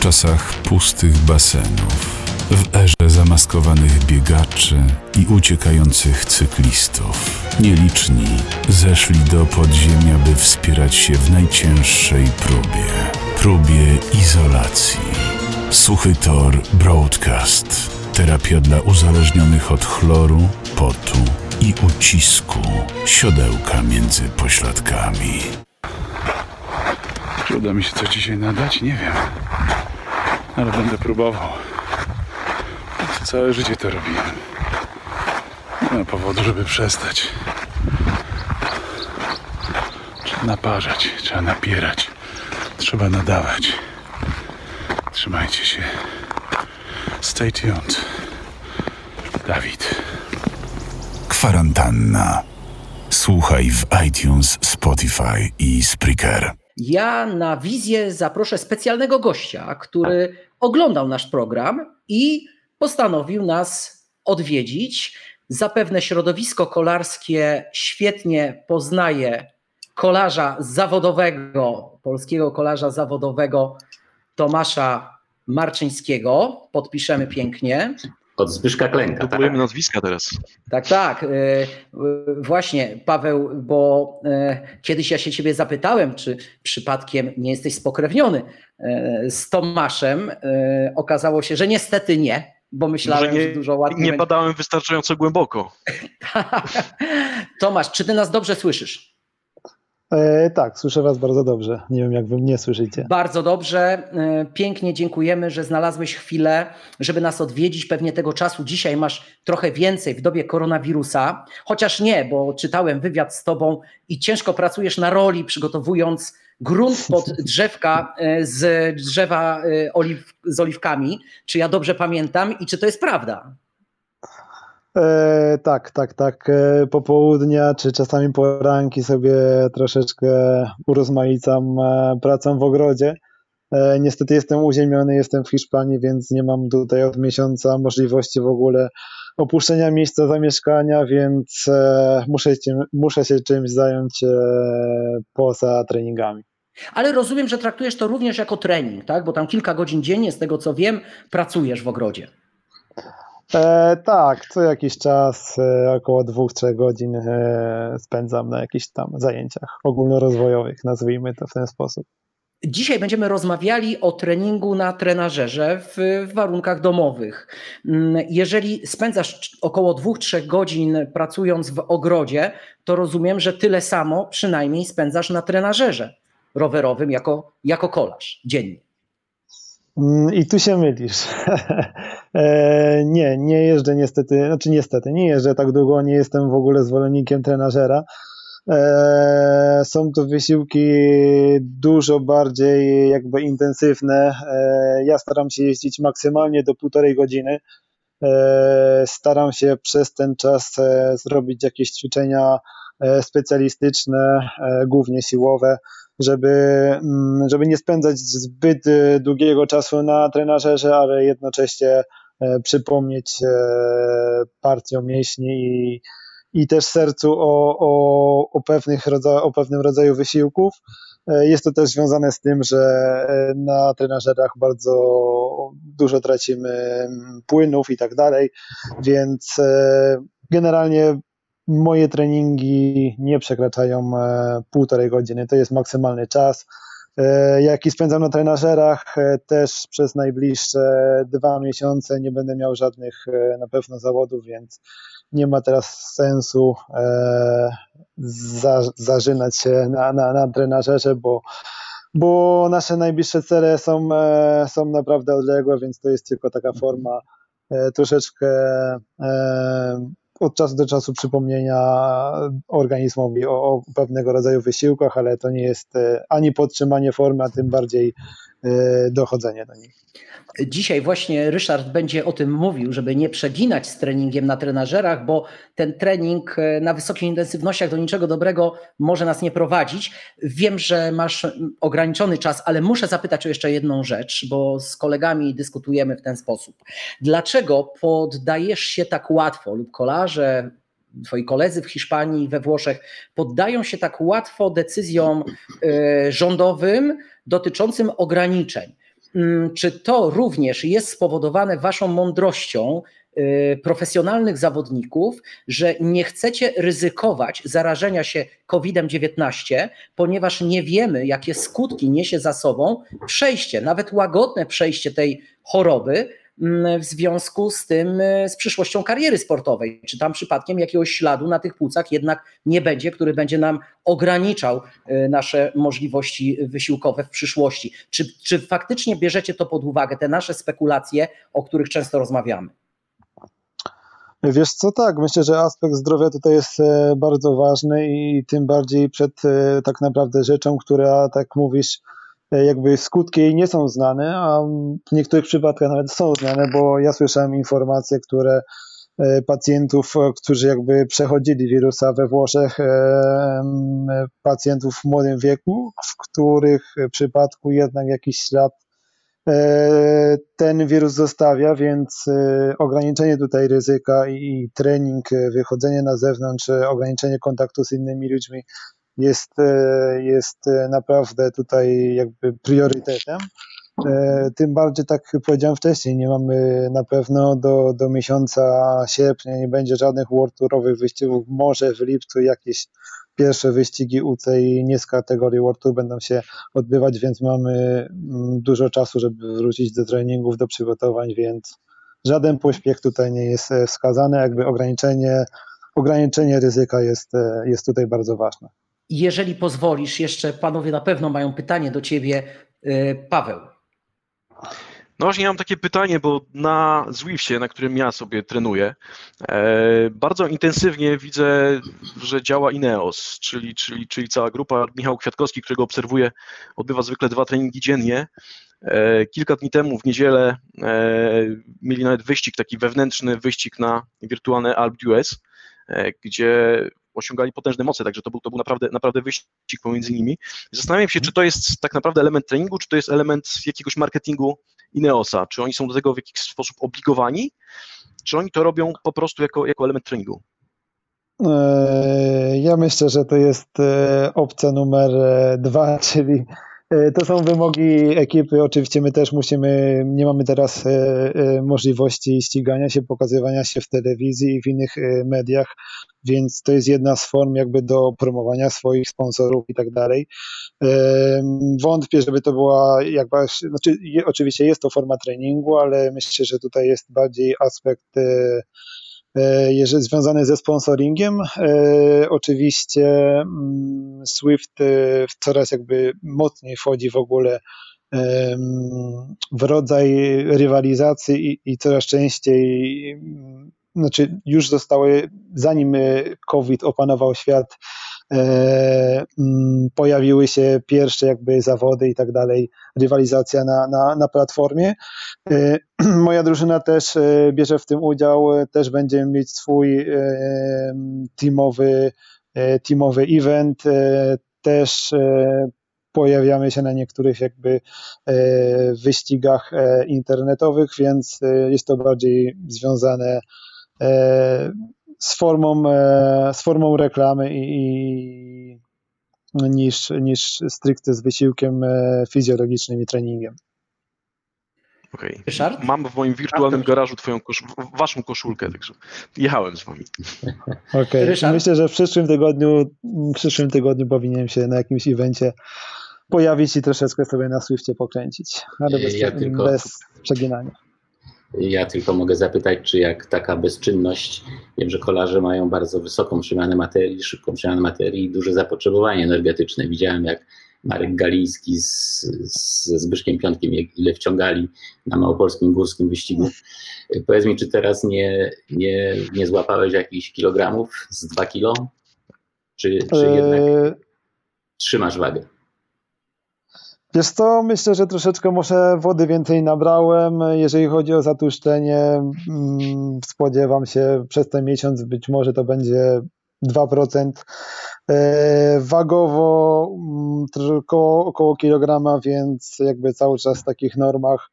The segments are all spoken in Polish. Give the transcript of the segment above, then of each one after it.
czasach pustych basenów, w erze zamaskowanych biegaczy i uciekających cyklistów, nieliczni zeszli do podziemia, by wspierać się w najcięższej próbie próbie izolacji. Suchy Tor Broadcast. Terapia dla uzależnionych od chloru, potu i ucisku. Siodełka między pośladkami. Czy uda mi się coś dzisiaj nadać? Nie wiem. Ale będę próbował. Całe życie to robiłem. Nie ma powodu, żeby przestać. Trzeba naparzać, trzeba napierać, trzeba nadawać. Trzymajcie się. Stay tuned. Dawid. Kwarantanna. Słuchaj w iTunes, Spotify i Spreaker. Ja na wizję zaproszę specjalnego gościa, który oglądał nasz program i postanowił nas odwiedzić. Zapewne środowisko kolarskie świetnie poznaje kolarza zawodowego, polskiego kolarza zawodowego Tomasza Marczyńskiego. Podpiszemy pięknie. Od Zbyszka Klęka. Dublujemy Tak? nazwiska teraz. Tak, tak. y, Właśnie, Paweł, bo y, kiedyś ja się ciebie zapytałem, czy przypadkiem nie jesteś spokrewniony y, z Tomaszem. Okazało się, że niestety nie, bo myślałem, nie- że dużo łatwiej. Nie będzie. badałem wystarczająco głęboko. Tomasz, czy ty nas dobrze słyszysz? E, tak, słyszę Was bardzo dobrze. Nie wiem, jak Wy mnie słyszycie. Bardzo dobrze. Y, Pięknie dziękujemy, że znalazłeś chwilę, żeby nas odwiedzić. Pewnie tego czasu dzisiaj masz trochę więcej w dobie koronawirusa, chociaż nie, bo czytałem wywiad z tobą i ciężko pracujesz na roli, przygotowując grunt pod drzewka y, z drzewa oliw, z oliwkami. Czy ja dobrze pamiętam i czy to jest prawda? E, tak, tak, tak. E, popołudnia czy czasami poranki sobie troszeczkę urozmaicam e, pracą w ogrodzie. E, niestety jestem uziemiony, jestem w Hiszpanii, więc nie mam tutaj od miesiąca możliwości w ogóle opuszczenia miejsca zamieszkania, więc e, muszę, się- muszę się czymś zająć e, poza treningami. Ale rozumiem, że traktujesz to również jako trening, tak? Bo tam kilka godzin dziennie, z tego co wiem, pracujesz w ogrodzie. E, tak, co jakiś czas, e, około dwóch, trzech godzin e, spędzam na jakichś tam zajęciach ogólnorozwojowych, nazwijmy to w ten sposób. Dzisiaj będziemy rozmawiali o treningu na trenażerze w, w warunkach domowych. Mm, Jeżeli spędzasz około 2-3 godzin pracując w ogrodzie, to rozumiem, że tyle samo przynajmniej spędzasz na trenażerze rowerowym jako, jako kolarz dziennie. Mm, I tu się mylisz. E, nie, nie jeżdżę niestety, znaczy niestety, nie jeżdżę tak długo, nie jestem w ogóle zwolennikiem trenażera. E, Są to wysiłki dużo bardziej jakby intensywne. E, Ja staram się jeździć maksymalnie do półtorej godziny. Staram się przez ten czas zrobić jakieś ćwiczenia specjalistyczne, e, głównie siłowe, żeby, mm, żeby nie spędzać zbyt e, długiego czasu na trenażerze, ale jednocześnie e, przypomnieć e, partią mięśni i, i też sercu o, o, o, pewnych rodza, o pewnym rodzaju wysiłków. E, Jest to też związane z tym, że e, na trenażerach bardzo dużo tracimy mm, płynów i tak dalej, więc e, generalnie moje treningi nie przekraczają e, półtorej godziny. To jest maksymalny czas. E, Jaki spędzam na trenażerach, e, też przez najbliższe dwa miesiące nie będę miał żadnych na pewno zawodów, więc nie ma teraz sensu za, zażynać się na, na, na trenażerze, bo, bo nasze najbliższe cele są, są naprawdę odległe, więc to jest tylko taka forma troszeczkę od czasu do czasu przypomnienia organizmowi o, o pewnego rodzaju wysiłkach, ale to nie jest e, ani podtrzymanie formy, a tym bardziej e, dochodzenie do nich. Dzisiaj właśnie Ryszard będzie o tym mówił, żeby nie przeginać z treningiem na trenażerach, bo ten trening e, na wysokich intensywnościach do niczego dobrego może nas nie prowadzić. Wiem, że masz ograniczony czas, ale muszę zapytać o jeszcze jedną rzecz, bo z kolegami dyskutujemy w ten sposób. Dlaczego poddajesz się tak łatwo lub kolarze, twoi koledzy w Hiszpanii we Włoszech poddają się tak łatwo decyzjom e, rządowym dotyczącym ograniczeń? mm, czy to również jest spowodowane Waszą mądrością y, profesjonalnych zawodników, że nie chcecie ryzykować zarażenia się COVID-19, ponieważ nie wiemy, jakie skutki niesie za sobą przejście, nawet łagodne przejście tej choroby, w związku z tym, y, z przyszłością kariery sportowej. Czy tam przypadkiem jakiegoś śladu na tych płucach jednak nie będzie, który będzie nam ograniczał y, nasze możliwości wysiłkowe w przyszłości? Czy, czy faktycznie bierzecie to pod uwagę, te nasze spekulacje, o których często rozmawiamy? Wiesz co, tak, myślę, że aspekt zdrowia tutaj jest e, bardzo ważny i tym bardziej przed e, tak naprawdę rzeczą, która, tak mówisz, e, jakby skutki jej nie są znane, a w niektórych przypadkach nawet są znane, bo ja słyszałem informacje, które pacjentów, którzy jakby przechodzili wirusa we Włoszech, pacjentów w młodym wieku, w których przypadku jednak jakiś ślad E, ten wirus zostawia, więc e, ograniczenie tutaj ryzyka i trening, e, wychodzenie na zewnątrz, ograniczenie kontaktu z innymi ludźmi jest, jest naprawdę tutaj jakby priorytetem. Tym bardziej, tak jak powiedziałem wcześniej, nie mamy na pewno do, do miesiąca sierpnia, nie będzie żadnych World Tourowych wyścigów, może w lipcu jakieś pierwsze wyścigi UC i nie z kategorii World Tour będą się odbywać, więc mamy mm, dużo czasu, żeby wrócić do treningów, do przygotowań, więc żaden pośpiech tutaj nie jest e, wskazany, jakby ograniczenie, ograniczenie ryzyka jest, e, jest tutaj bardzo ważne. Jeżeli pozwolisz, jeszcze panowie na pewno mają pytanie do ciebie. E, Paweł. No właśnie, mam takie pytanie, bo na Zwiftie, na którym ja sobie trenuję, e, bardzo intensywnie widzę, że działa Ineos, czyli, czyli, czyli cała grupa. Michał Kwiatkowski, którego obserwuję, odbywa zwykle dwa treningi dziennie. E, kilka dni temu, w niedzielę, mieli nawet wyścig, taki wewnętrzny wyścig na wirtualne Alp e, gdzie osiągali potężne moce, także to był, to był naprawdę, naprawdę wyścig pomiędzy nimi. Zastanawiam się, czy to jest tak naprawdę element treningu, czy to jest element jakiegoś marketingu Ineosa? Czy oni są do tego w jakiś sposób obligowani, czy oni to robią po prostu jako, jako element treningu? E, ja myślę, że to jest e, opcja numer e, dwa, czyli to są wymogi ekipy. Oczywiście my też musimy, nie mamy teraz możliwości ścigania się, pokazywania się w telewizji i w innych mediach więc to jest jedna z form jakby do promowania swoich sponsorów i tak dalej. Wątpię, żeby to była jakby, znaczy oczywiście jest to forma treningu, ale myślę, że tutaj jest bardziej aspekt e, e, jeżeli związany ze sponsoringiem. E, oczywiście mm, Swift coraz jakby mocniej wchodzi w ogóle w rodzaj rywalizacji i, i coraz częściej znaczy już zostały, zanim e, COVID opanował świat, e, mm, pojawiły się pierwsze jakby zawody i tak dalej, rywalizacja na, na, na platformie. E, moja drużyna też bierze w tym udział, też będziemy mieć swój teamowy, teamowy event, też pojawiamy się na niektórych jakby wyścigach internetowych, więc jest to bardziej związane E, z formą, e, z formą reklamy i, i niż, niż stricte z wysiłkiem e, fizjologicznym i treningiem. Okej. Okay. Mam w moim wirtualnym garażu twoją kosz waszą koszulkę, także jechałem z wami. Okej. Okay. Myślę, że w przyszłym tygodniu, w przyszłym tygodniu powinienem się na jakimś evencie pojawić i troszeczkę sobie na Swiftie pokręcić, ale bez, ja tylko... bez przeginania. Ja tylko mogę zapytać, czy jak taka bezczynność, wiem, że kolarze mają bardzo wysoką przemianę materii, szybką przemianę materii i duże zapotrzebowanie energetyczne. Widziałem, jak Marek Galiński z, ze Zbyszkiem Piątkiem, ile wciągali na małopolskim górskim wyścigu. Powiedz mi, czy teraz nie, nie, nie złapałeś jakichś kilogramów z dwa kilo? Czy, czy jednak e, trzymasz wagę? Wiesz co, myślę, że troszeczkę może wody więcej nabrałem. Jeżeli chodzi o zatłuszczenie, mm, spodziewam się przez ten miesiąc być może to będzie 2%. E, wagowo mm, około kilograma, więc jakby cały czas w takich normach.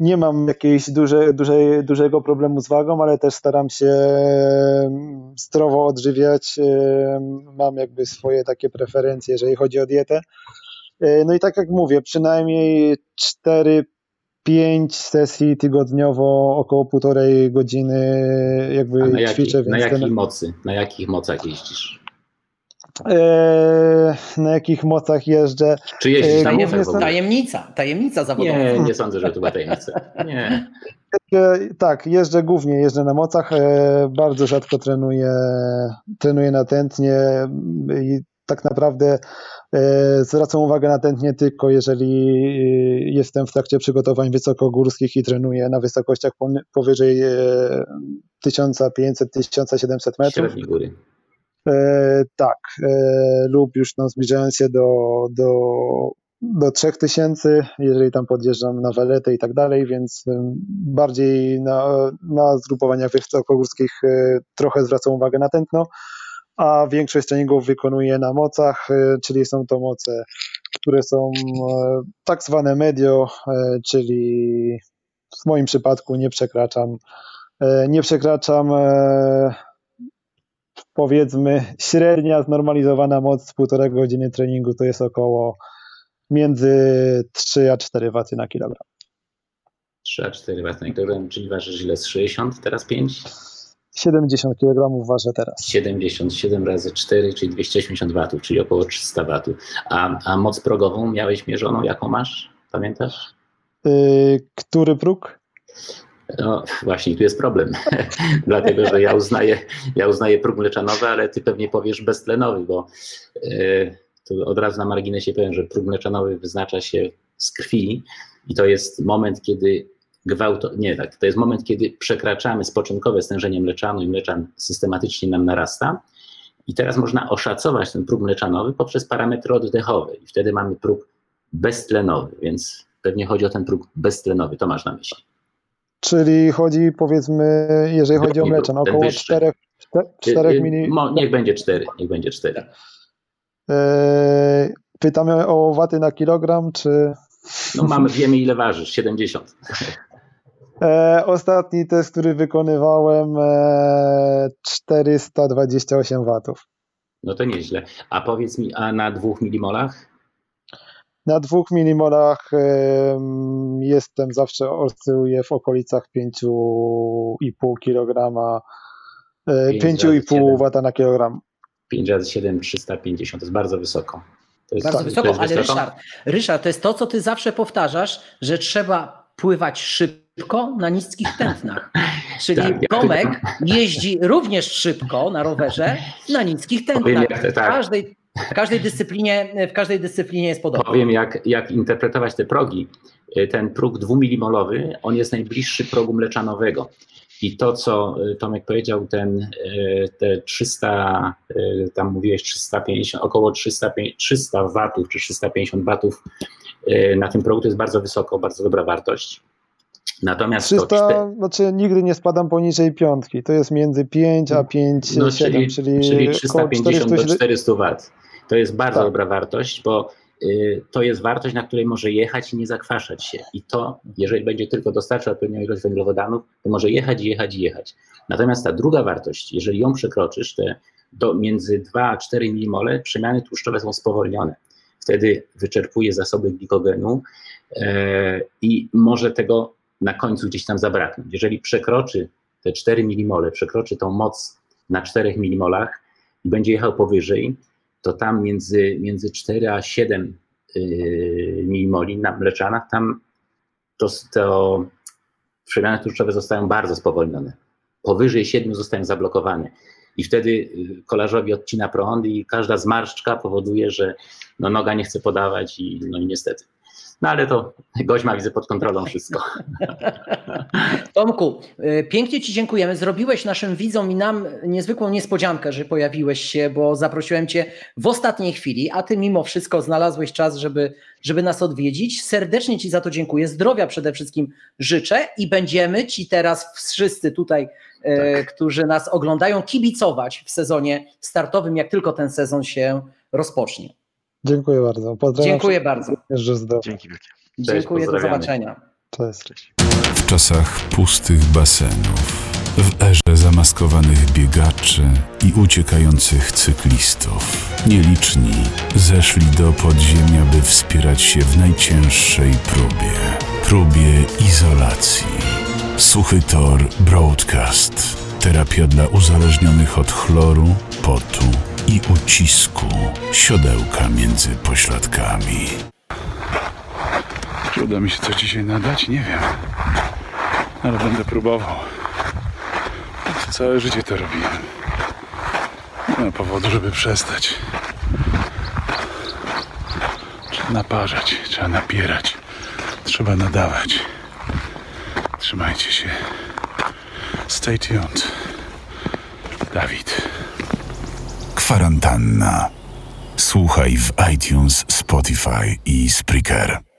Nie mam jakiegoś duże, duże, dużego problemu z wagą, ale też staram się mm, zdrowo odżywiać. Mam jakby swoje takie preferencje, jeżeli chodzi o dietę. E, no i tak jak mówię, przynajmniej 4 5 sesji tygodniowo, około półtorej godziny jakby A na, jaki, ćwiczę. na więc jakiej ten- mocy? Na jakich mocach jeździsz? E, na jakich mocach jeżdżę? Czy jeździsz E, na głównie mocach są-? Tajemnica, tajemnica zawodowa. Nie, nie sądzę, że to była tajemnica. Nie. Tak, jeżdżę głównie, jeżdżę na mocach, e, bardzo rzadko trenuję, trenuję na tętnie i tak naprawdę e, zwracam uwagę na tętnie tylko jeżeli jestem w trakcie przygotowań wysokogórskich i trenuję na wysokościach powyżej e, 1500-1700 metrów. Średniej góry. E, tak, e, lub już no, zbliżając się do, do, do 3000, jeżeli tam podjeżdżam na weletę i tak dalej, więc em, bardziej na, na zgrupowaniach wysokogórskich e, trochę zwracam uwagę na tętno, a większość treningów wykonuję na mocach, e, czyli są to moce, które są e, tak zwane medio, e, czyli w moim przypadku nie przekraczam e, nie przekraczam e, powiedzmy średnia znormalizowana moc półtorej godziny treningu to jest około między 3 a 4 waty na kilogram. 3 a 4 W na kilogram, czyli ważysz ile? Z 60, teraz 5? 70 kg ważę teraz. 77 razy 4, czyli 280 watów, czyli około 300 watów. A, a moc progową miałeś mierzoną, jaką masz? Pamiętasz? Yy, który próg? No właśnie, tu jest problem. Dlatego, że ja uznaję, ja uznaję próg mleczanowy, ale ty pewnie powiesz beztlenowy, bo yy, tu od razu na marginesie powiem, że próg mleczanowy wyznacza się z krwi i to jest moment, kiedy gwałto, nie tak, to jest moment, kiedy przekraczamy spoczynkowe stężenie mleczanu i mleczan systematycznie nam narasta. I teraz można oszacować ten próg mleczanowy poprzez parametry oddechowe i wtedy mamy próg beztlenowy, więc pewnie chodzi o ten próg beztlenowy, to masz na myśli. Czyli chodzi powiedzmy, jeżeli chodzi o próg, ten około wyższy. 4, 4 Yy, mili... Niech będzie 4, niech będzie 4. Yy, pytamy o waty na kilogram, czy... No mamy, wiemy ile ważysz, 70. E, ostatni test, który wykonywałem, e, 428 watów. No to nieźle. A powiedz mi, a na dwóch milimolach? Na dwóch milimolach em, jestem zawsze oscyluję w okolicach 5,5 kg, e, Pięć razy 5,5 siedem. wata na kilogram. 5 razy 7, 350. To jest bardzo wysoko. To jest, Bardzo wysoko, ale wysoko? Ryszard, Ryszard, to jest to, co ty zawsze powtarzasz, że trzeba pływać szybko na niskich tętnach. Czyli Tak, ja Tomek jeździ również szybko na rowerze na niskich tętnach. W tak, każdej, w każdej dyscyplinie, w każdej dyscyplinie jest podobnie. powiem jak, jak interpretować te progi. Y, Ten próg dwumilimolowy, on jest najbliższy progu mleczanowego. I to, co y, Tomek powiedział, ten, y, te 300, y, tam mówiłeś 350, około 300, 300 watów czy 350 watów na tym progu, to jest bardzo wysoko, bardzo dobra wartość. Natomiast to 300, czte- znaczy nigdy nie spadam poniżej piątki. To jest między 5 a 5,7, no, czyli, czyli, czyli około 350 do 400 400 Wat. To jest bardzo Tak. dobra wartość, bo y, to jest wartość, na której może jechać i nie zakwaszać się. I to, jeżeli będzie tylko dostarczał odpowiednią ilość węglowodanów, to może jechać i jechać i jechać. Natomiast ta druga wartość, jeżeli ją przekroczysz, te do między 2 a 4 milimole przemiany tłuszczowe są spowolnione. Wtedy wyczerpuje zasoby glikogenu e, i może tego na końcu gdzieś tam zabraknąć. Jeżeli przekroczy te 4 milimole, przekroczy tą moc na 4 milimolach i będzie jechał powyżej, to tam między, między 4 a 7 yy, milimoli na mleczanach, tam to, to przemiany tłuszczowe zostają bardzo spowolnione. Powyżej 7 zostają zablokowane. I wtedy yy, kolarzowi odcina prąd i każda zmarszczka powoduje, że no, noga nie chce podawać i no i niestety. No ale to gość ma widzę pod kontrolą wszystko. Tomku, y, pięknie Ci dziękujemy. Zrobiłeś naszym widzom i nam niezwykłą niespodziankę, że pojawiłeś się, bo zaprosiłem Cię w ostatniej chwili, a Ty mimo wszystko znalazłeś czas, żeby, żeby nas odwiedzić. Serdecznie Ci za to dziękuję. Zdrowia przede wszystkim życzę i będziemy Ci teraz wszyscy tutaj, e, którzy nas oglądają, kibicować w sezonie startowym, jak tylko ten sezon się rozpocznie. Dziękuję bardzo. Pozdrawiam Dziękuję bardzo. Dzięki wielkie. Dziękuję, do zobaczenia. Cześć. Cześć. W czasach pustych basenów W erze zamaskowanych biegaczy i uciekających cyklistów, nieliczni zeszli do podziemia, by wspierać się w najcięższej próbie próbie izolacji. Suchy Tor Broadcast. Terapia dla uzależnionych od chloru, potu i ucisku. Siodełka między pośladkami. Czy uda mi się coś dzisiaj nadać? Nie wiem. Ale będę próbował. Całe życie to robiłem. Nie ma powodu, żeby przestać. Trzeba naparzać, trzeba napierać, trzeba nadawać. Trzymajcie się. Stay tuned. Dawid. Kwarantanna. Słuchaj w iTunes, Spotify i Spreaker.